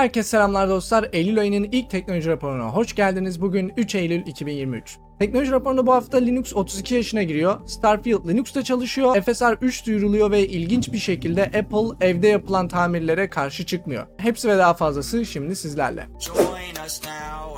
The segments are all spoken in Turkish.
Herkese selamlar dostlar. Eylül ayının ilk teknoloji raporuna hoş geldiniz. Bugün 3 Eylül 2023. Teknoloji raporunda bu hafta Linux 32 yaşına giriyor. Starfield Linux'ta çalışıyor. FSR 3 duyuruluyor ve ilginç bir şekilde Apple evde yapılan tamirlere karşı çıkmıyor. Hepsi ve daha fazlası şimdi sizlerle. Join us now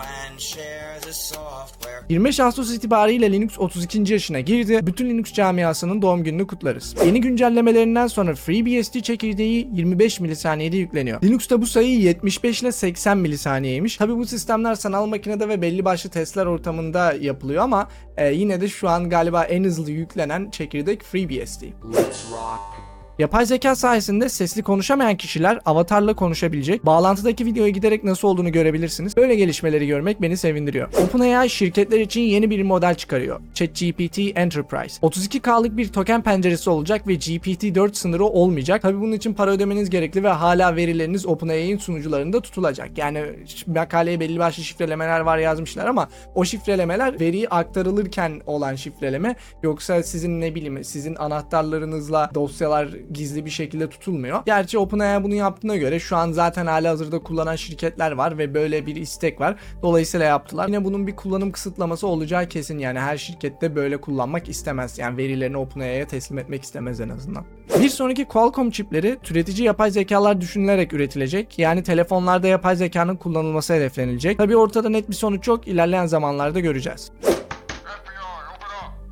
25 Ağustos itibariyle Linux 32. yaşına girdi. Bütün Linux camiasının doğum gününü kutlarız. Yeni güncellemelerinden sonra FreeBSD çekirdeği 25 milisaniyede yükleniyor. Linux'ta bu sayı 75 ile 80 milisaniyeymiş. Tabi bu sistemler sanal makinede ve belli başlı testler ortamında yapılıyor ama e, yine de şu an galiba en hızlı yüklenen çekirdek FreeBSD. Yapay zeka sayesinde sesli konuşamayan kişiler avatarla konuşabilecek. Bağlantıdaki videoya giderek nasıl olduğunu görebilirsiniz. Böyle gelişmeleri görmek beni sevindiriyor. OpenAI şirketler için yeni bir model çıkarıyor. ChatGPT Enterprise. 32K'lık bir token penceresi olacak ve GPT-4 sınırı olmayacak. Tabi bunun için para ödemeniz gerekli ve hala verileriniz OpenAI'nin sunucularında tutulacak. Yani makaleye belli başlı şifrelemeler var yazmışlar ama o şifrelemeler veriyi aktarılırken olan şifreleme yoksa sizin ne bileyim sizin anahtarlarınızla dosyalar gizli bir şekilde tutulmuyor. Gerçi OpenAI bunu yaptığına göre şu an zaten hali hazırda kullanan şirketler var ve böyle bir istek var. Dolayısıyla yaptılar. Yine bunun bir kullanım kısıtlaması olacağı kesin yani her şirkette böyle kullanmak istemez. Yani verilerini OpenAI'ye teslim etmek istemez en azından. Bir sonraki Qualcomm çipleri türetici yapay zekalar düşünülerek üretilecek. Yani telefonlarda yapay zekanın kullanılması hedeflenilecek. Tabi ortada net bir sonuç yok. İlerleyen zamanlarda göreceğiz.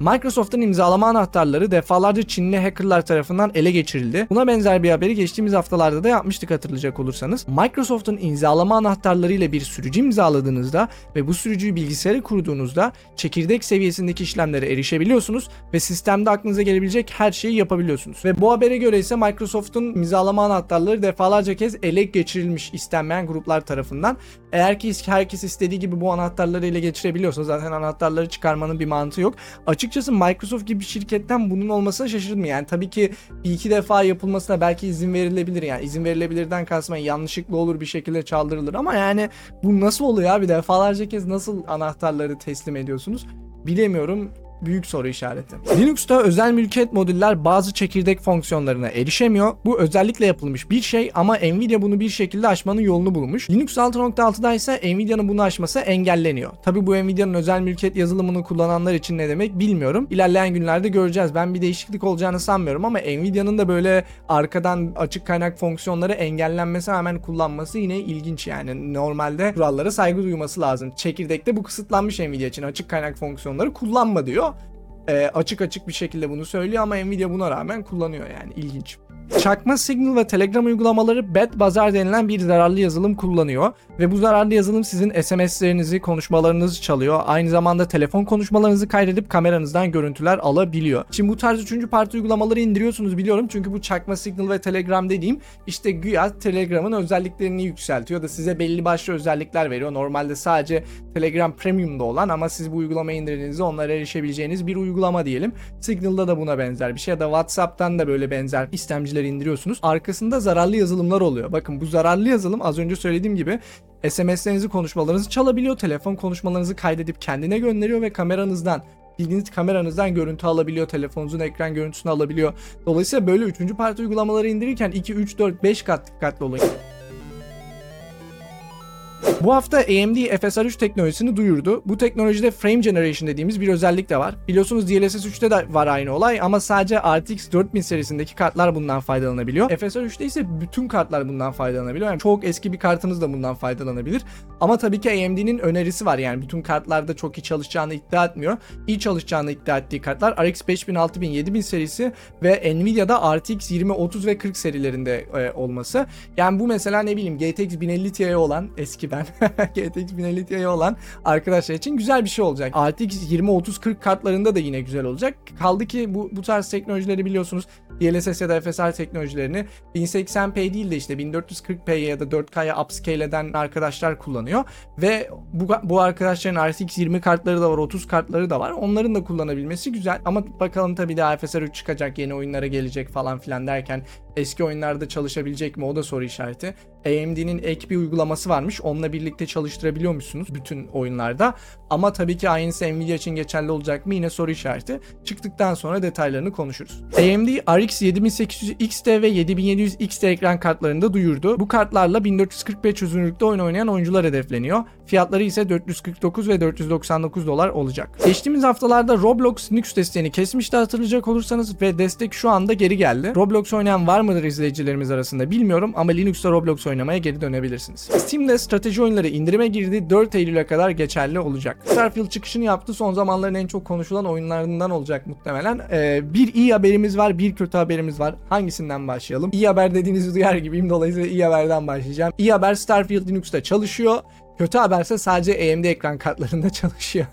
Microsoft'un imzalama anahtarları defalarca Çinli hackerlar tarafından ele geçirildi. Buna benzer bir haberi geçtiğimiz haftalarda da yapmıştık hatırlayacak olursanız. Microsoft'un imzalama anahtarları ile bir sürücü imzaladığınızda ve bu sürücüyü bilgisayara kurduğunuzda çekirdek seviyesindeki işlemlere erişebiliyorsunuz ve sistemde aklınıza gelebilecek her şeyi yapabiliyorsunuz. Ve bu habere göre ise Microsoft'un imzalama anahtarları defalarca kez ele geçirilmiş istenmeyen gruplar tarafından. Eğer ki herkes istediği gibi bu anahtarları ele geçirebiliyorsa zaten anahtarları çıkarmanın bir mantığı yok. Açık açıkçası Microsoft gibi bir şirketten bunun olmasına şaşırdım. Yani tabii ki bir iki defa yapılmasına belki izin verilebilir. Yani izin verilebilirden kasma yanlışlıkla olur bir şekilde çaldırılır ama yani bu nasıl oluyor abi defalarca kez nasıl anahtarları teslim ediyorsunuz? Bilemiyorum büyük soru işareti. Linux'ta özel mülkiyet modüller bazı çekirdek fonksiyonlarına erişemiyor. Bu özellikle yapılmış bir şey ama Nvidia bunu bir şekilde aşmanın yolunu bulmuş. Linux 6.6'da ise Nvidia'nın bunu aşması engelleniyor. Tabi bu Nvidia'nın özel mülkiyet yazılımını kullananlar için ne demek bilmiyorum. İlerleyen günlerde göreceğiz. Ben bir değişiklik olacağını sanmıyorum ama Nvidia'nın da böyle arkadan açık kaynak fonksiyonları engellenmesi hemen kullanması yine ilginç yani. Normalde kurallara saygı duyması lazım. Çekirdekte bu kısıtlanmış Nvidia için açık kaynak fonksiyonları kullanma diyor e, açık açık bir şekilde bunu söylüyor ama Nvidia buna rağmen kullanıyor yani ilginç. Çakma Signal ve Telegram uygulamaları Bad Bazaar denilen bir zararlı yazılım kullanıyor ve bu zararlı yazılım sizin SMS'lerinizi, konuşmalarınızı çalıyor. Aynı zamanda telefon konuşmalarınızı kaydedip kameranızdan görüntüler alabiliyor. Şimdi bu tarz üçüncü parti uygulamaları indiriyorsunuz biliyorum çünkü bu Çakma Signal ve Telegram dediğim işte güya Telegram'ın özelliklerini yükseltiyor da size belli başlı özellikler veriyor. Normalde sadece Telegram Premium'da olan ama siz bu uygulamayı indirdiğinizde onlara erişebileceğiniz bir uygulama diyelim. Signal'da da buna benzer bir şey ya da WhatsApp'tan da böyle benzer istemciler indiriyorsunuz. Arkasında zararlı yazılımlar oluyor. Bakın bu zararlı yazılım az önce söylediğim gibi SMS'lerinizi konuşmalarınızı çalabiliyor. Telefon konuşmalarınızı kaydedip kendine gönderiyor ve kameranızdan bildiğiniz kameranızdan görüntü alabiliyor. Telefonunuzun ekran görüntüsünü alabiliyor. Dolayısıyla böyle 3. parti uygulamaları indirirken 2, 3, 4, 5 kat dikkatli olun. Bu hafta AMD FSR3 teknolojisini duyurdu. Bu teknolojide Frame Generation dediğimiz bir özellik de var. Biliyorsunuz DLSS 3'te de var aynı olay ama sadece RTX 4000 serisindeki kartlar bundan faydalanabiliyor. FSR3'te ise bütün kartlar bundan faydalanabiliyor. Yani çok eski bir kartınız da bundan faydalanabilir. Ama tabii ki AMD'nin önerisi var. Yani bütün kartlarda çok iyi çalışacağını iddia etmiyor. İyi çalışacağını iddia ettiği kartlar RX 5000, 6000, 7000 serisi ve Nvidia'da RTX 20, 30 ve 40 serilerinde e, olması. Yani bu mesela ne bileyim GTX 1050 Ti olan eski ben GTX 1050 Ti olan arkadaşlar için güzel bir şey olacak. RTX 20 30 40 kartlarında da yine güzel olacak. Kaldı ki bu bu tarz teknolojileri biliyorsunuz DLSS ya da FSR teknolojilerini 1080p değil de işte 1440p ya da 4K'ya upscale eden arkadaşlar kullanıyor ve bu, bu arkadaşların RTX 20 kartları da var 30 kartları da var. Onların da kullanabilmesi güzel ama bakalım tabii daha FSR 3 çıkacak yeni oyunlara gelecek falan filan derken eski oyunlarda çalışabilecek mi o da soru işareti. AMD'nin ek bir uygulaması varmış. Onunla birlikte çalıştırabiliyormuşsunuz bütün oyunlarda. Ama tabii ki aynısı Nvidia için geçerli olacak mı yine soru işareti. Çıktıktan sonra detaylarını konuşuruz. AMD RX 7800 XT ve 7700 XT ekran kartlarını da duyurdu. Bu kartlarla 1440p çözünürlükte oyun oynayan oyuncular hedefleniyor. Fiyatları ise 449 ve 499 dolar olacak. Geçtiğimiz haftalarda Roblox Linux desteğini kesmişti hatırlayacak olursanız ve destek şu anda geri geldi. Roblox oynayan var mıdır izleyicilerimiz arasında bilmiyorum ama Linux'ta Roblox oynamaya geri dönebilirsiniz. Steam'de strateji oyunları indirime girdi. 4 Eylül'e kadar geçerli olacak. Starfield çıkışını yaptı. Son zamanların en çok konuşulan oyunlarından olacak muhtemelen. Ee, bir iyi haberimiz var, bir kötü haberimiz var. Hangisinden başlayalım? İyi haber dediğinizi duyar gibiyim. Dolayısıyla iyi haberden başlayacağım. İyi haber Starfield Linux'ta çalışıyor. Kötü haberse sadece AMD ekran kartlarında çalışıyor.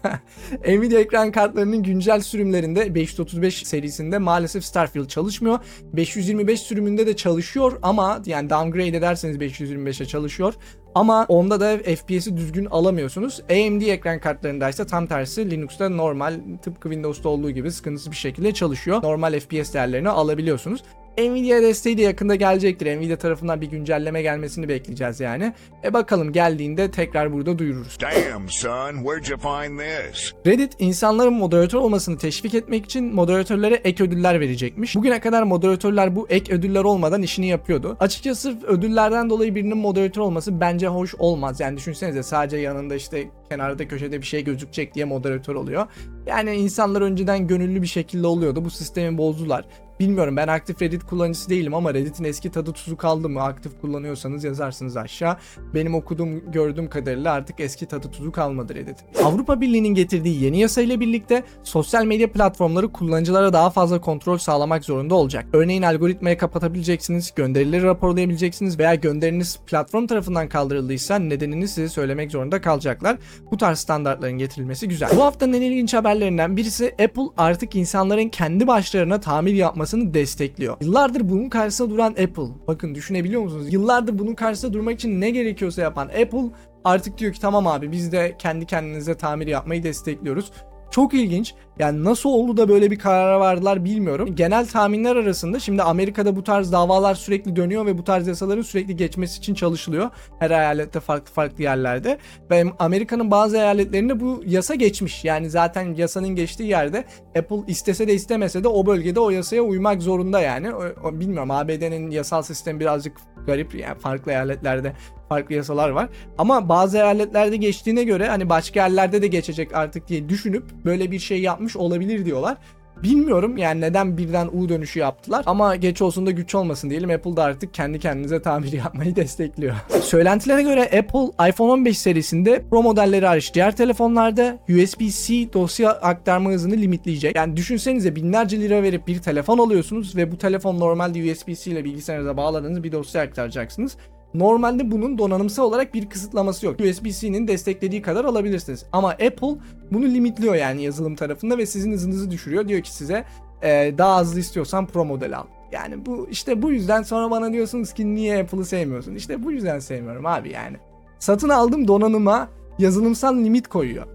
Nvidia ekran kartlarının güncel sürümlerinde 535 serisinde maalesef Starfield çalışmıyor. 525 sürümünde de çalışıyor ama yani downgrade ederseniz 525'e çalışıyor. Ama onda da FPS'i düzgün alamıyorsunuz. AMD ekran kartlarında ise tam tersi Linux'ta normal tıpkı Windows'ta olduğu gibi sıkıntısız bir şekilde çalışıyor. Normal FPS değerlerini alabiliyorsunuz. Nvidia desteği de yakında gelecektir. Nvidia tarafından bir güncelleme gelmesini bekleyeceğiz yani. E bakalım geldiğinde tekrar burada duyururuz. Damn, son, where'd you find this? Reddit insanların moderatör olmasını teşvik etmek için moderatörlere ek ödüller verecekmiş. Bugüne kadar moderatörler bu ek ödüller olmadan işini yapıyordu. Açıkçası sırf ödüllerden dolayı birinin moderatör olması bence hoş olmaz. Yani düşünsenize sadece yanında işte kenarda köşede bir şey gözükecek diye moderatör oluyor. Yani insanlar önceden gönüllü bir şekilde oluyordu. Bu sistemi bozdular. Bilmiyorum ben aktif Reddit kullanıcısı değilim ama Reddit'in eski tadı tuzu kaldı mı? Aktif kullanıyorsanız yazarsınız aşağı. Benim okuduğum gördüğüm kadarıyla artık eski tadı tuzu kalmadı Reddit'in. Avrupa Birliği'nin getirdiği yeni yasa ile birlikte sosyal medya platformları kullanıcılara daha fazla kontrol sağlamak zorunda olacak. Örneğin algoritmayı kapatabileceksiniz, gönderileri raporlayabileceksiniz veya gönderiniz platform tarafından kaldırıldıysa nedenini size söylemek zorunda kalacaklar. Bu tarz standartların getirilmesi güzel. Bu haftanın en ilginç haberlerinden birisi Apple artık insanların kendi başlarına tamir yapmasını destekliyor. Yıllardır bunun karşısında duran Apple, bakın düşünebiliyor musunuz? Yıllardır bunun karşısında durmak için ne gerekiyorsa yapan Apple artık diyor ki tamam abi biz de kendi kendinize tamir yapmayı destekliyoruz. Çok ilginç. Yani nasıl oldu da böyle bir karara vardılar bilmiyorum. Genel tahminler arasında şimdi Amerika'da bu tarz davalar sürekli dönüyor ve bu tarz yasaların sürekli geçmesi için çalışılıyor. Her eyalette farklı farklı yerlerde. Ve Amerika'nın bazı eyaletlerinde bu yasa geçmiş. Yani zaten yasanın geçtiği yerde Apple istese de istemese de o bölgede o yasaya uymak zorunda yani. Bilmiyorum ABD'nin yasal sistemi birazcık garip yani farklı eyaletlerde farklı yasalar var. Ama bazı eyaletlerde geçtiğine göre hani başka yerlerde de geçecek artık diye düşünüp böyle bir şey yapmış olabilir diyorlar. Bilmiyorum yani neden birden U dönüşü yaptılar ama geç olsun da güç olmasın diyelim Apple da artık kendi kendinize tamir yapmayı destekliyor. Söylentilere göre Apple iPhone 15 serisinde Pro modelleri hariç diğer telefonlarda USB-C dosya aktarma hızını limitleyecek. Yani düşünsenize binlerce lira verip bir telefon alıyorsunuz ve bu telefon normalde USB-C ile bilgisayarınıza bağladığınız bir dosya aktaracaksınız. Normalde bunun donanımsal olarak bir kısıtlaması yok. USB-C'nin desteklediği kadar alabilirsiniz. Ama Apple bunu limitliyor yani yazılım tarafında ve sizin hızınızı düşürüyor. Diyor ki size "Ee, daha hızlı istiyorsan Pro model al. Yani bu işte bu yüzden sonra bana diyorsunuz ki niye Apple'ı sevmiyorsun? İşte bu yüzden sevmiyorum abi yani. Satın aldım donanıma yazılımsal limit koyuyor.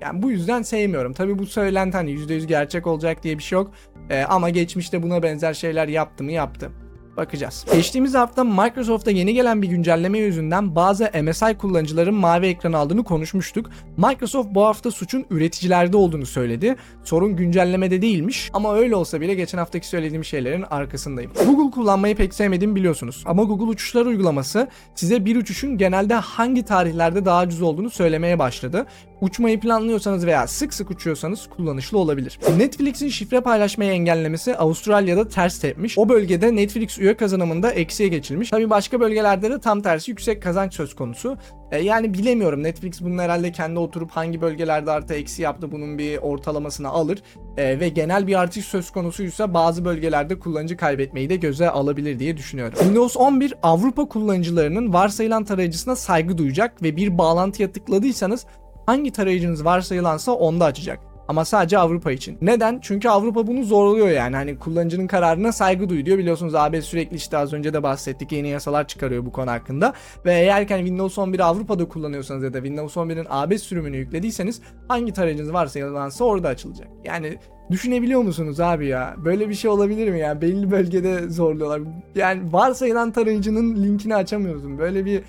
Yani bu yüzden sevmiyorum. Tabi bu söylenti hani %100 gerçek olacak diye bir şey yok. Ee, ama geçmişte buna benzer şeyler yaptı mı yaptı. Bakacağız. Geçtiğimiz hafta Microsoft'ta yeni gelen bir güncelleme yüzünden bazı MSI kullanıcıların mavi ekran aldığını konuşmuştuk. Microsoft bu hafta suçun üreticilerde olduğunu söyledi. Sorun güncellemede değilmiş ama öyle olsa bile geçen haftaki söylediğim şeylerin arkasındayım. Google kullanmayı pek sevmediğimi biliyorsunuz. Ama Google Uçuşlar uygulaması size bir uçuşun genelde hangi tarihlerde daha ucuz olduğunu söylemeye başladı. Uçmayı planlıyorsanız veya sık sık uçuyorsanız kullanışlı olabilir. Netflix'in şifre paylaşmayı engellemesi Avustralya'da ters tepmiş. O bölgede Netflix üye kazanımında eksiye geçilmiş. Tabii başka bölgelerde de tam tersi yüksek kazanç söz konusu. E, yani bilemiyorum Netflix bunun herhalde kendi oturup hangi bölgelerde artı eksi yaptı bunun bir ortalamasını alır. E, ve genel bir artış söz konusuysa bazı bölgelerde kullanıcı kaybetmeyi de göze alabilir diye düşünüyorum. Windows 11 Avrupa kullanıcılarının varsayılan tarayıcısına saygı duyacak ve bir bağlantıya tıkladıysanız hangi tarayıcınız varsayılansa onda açacak. Ama sadece Avrupa için. Neden? Çünkü Avrupa bunu zorluyor yani. Hani kullanıcının kararına saygı duyuyor. Biliyorsunuz AB sürekli işte az önce de bahsettik yeni yasalar çıkarıyor bu konu hakkında. Ve eğerken Windows 11'i Avrupa'da kullanıyorsanız ya da Windows 11'in AB sürümünü yüklediyseniz hangi tarayıcınız varsa yalansa orada açılacak. Yani Düşünebiliyor musunuz abi ya? Böyle bir şey olabilir mi ya? Belli bölgede zorluyorlar. Yani varsayılan tarayıcının linkini açamıyorsun. Böyle bir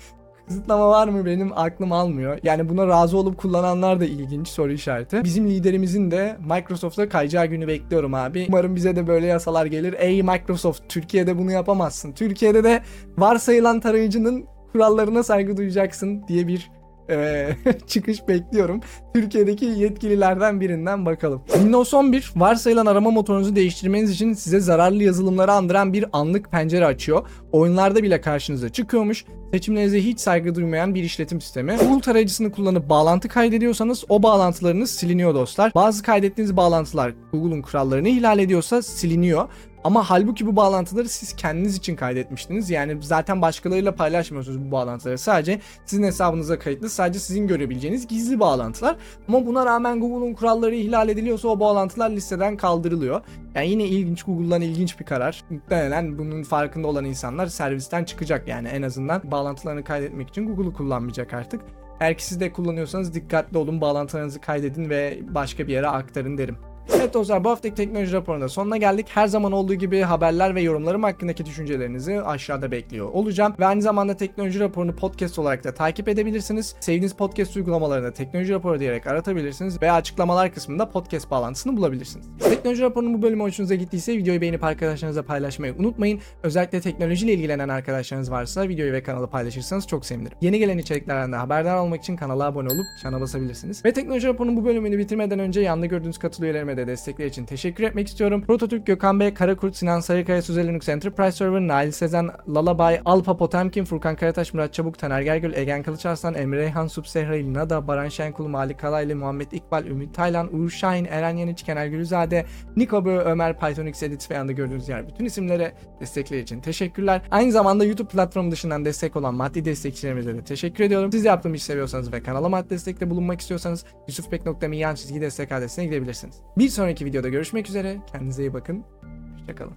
kısıtlama var mı benim aklım almıyor. Yani buna razı olup kullananlar da ilginç soru işareti. Bizim liderimizin de Microsoft'a kayacağı günü bekliyorum abi. Umarım bize de böyle yasalar gelir. Ey Microsoft Türkiye'de bunu yapamazsın. Türkiye'de de varsayılan tarayıcının kurallarına saygı duyacaksın diye bir eee, çıkış bekliyorum. Türkiye'deki yetkililerden birinden bakalım. Windows 11 varsayılan arama motorunuzu değiştirmeniz için size zararlı yazılımları andıran bir anlık pencere açıyor. Oyunlarda bile karşınıza çıkıyormuş. Seçimlerinize hiç saygı duymayan bir işletim sistemi. Google tarayıcısını kullanıp bağlantı kaydediyorsanız o bağlantılarınız siliniyor dostlar. Bazı kaydettiğiniz bağlantılar Google'un kurallarını ihlal ediyorsa siliniyor. Ama halbuki bu bağlantıları siz kendiniz için kaydetmiştiniz. Yani zaten başkalarıyla paylaşmıyorsunuz bu bağlantıları. Sadece sizin hesabınıza kayıtlı, sadece sizin görebileceğiniz gizli bağlantılar. Ama buna rağmen Google'un kuralları ihlal ediliyorsa o bağlantılar listeden kaldırılıyor. Yani yine ilginç Google'dan ilginç bir karar. Muhtemelen bunun farkında olan insanlar servisten çıkacak yani en azından bağlantılarını kaydetmek için Google'u kullanmayacak artık. Eğer ki siz de kullanıyorsanız dikkatli olun bağlantılarınızı kaydedin ve başka bir yere aktarın derim. Evet dostlar bu haftaki teknoloji raporunda sonuna geldik. Her zaman olduğu gibi haberler ve yorumlarım hakkındaki düşüncelerinizi aşağıda bekliyor olacağım. Ve aynı zamanda teknoloji raporunu podcast olarak da takip edebilirsiniz. Sevdiğiniz podcast uygulamalarında teknoloji raporu diyerek aratabilirsiniz. Ve açıklamalar kısmında podcast bağlantısını bulabilirsiniz. Teknoloji raporunun bu bölümü hoşunuza gittiyse videoyu beğenip arkadaşlarınızla paylaşmayı unutmayın. Özellikle teknolojiyle ilgilenen arkadaşlarınız varsa videoyu ve kanalı paylaşırsanız çok sevinirim. Yeni gelen içeriklerden de haberdar olmak için kanala abone olup çana basabilirsiniz. Ve teknoloji raporunun bu bölümünü bitirmeden önce yanında gördüğünüz katıl üyelerime de destekleri için teşekkür etmek istiyorum. Prototürk Gökhan Bey, Karakurt, Sinan Sarıkaya, Suzel Linux Enterprise Server, Nail Sezen, Lalabay, Alpa Potemkin, Furkan Karataş, Murat Çabuk, Taner Gergül, Egen Kılıçarslan, Emre Reyhan, Subsehra İlnada, Baran Şenkulu, Malik Kalaylı, Muhammed İkbal, Ümit Taylan, Uğur Şahin, Eren Yeniç, Kenar Gülüzade, Niko Bö, Ömer, Pythonix Edit ve yanında gördüğünüz diğer bütün isimlere destekleri için teşekkürler. Aynı zamanda YouTube platformu dışından destek olan maddi destekçilerimize de teşekkür ediyorum. Siz de yaptığım işi seviyorsanız ve kanala maddi destekte bulunmak istiyorsanız yusufbek.me yan çizgi destek adresine gidebilirsiniz. Bir sonraki videoda görüşmek üzere. Kendinize iyi bakın. Hoşçakalın.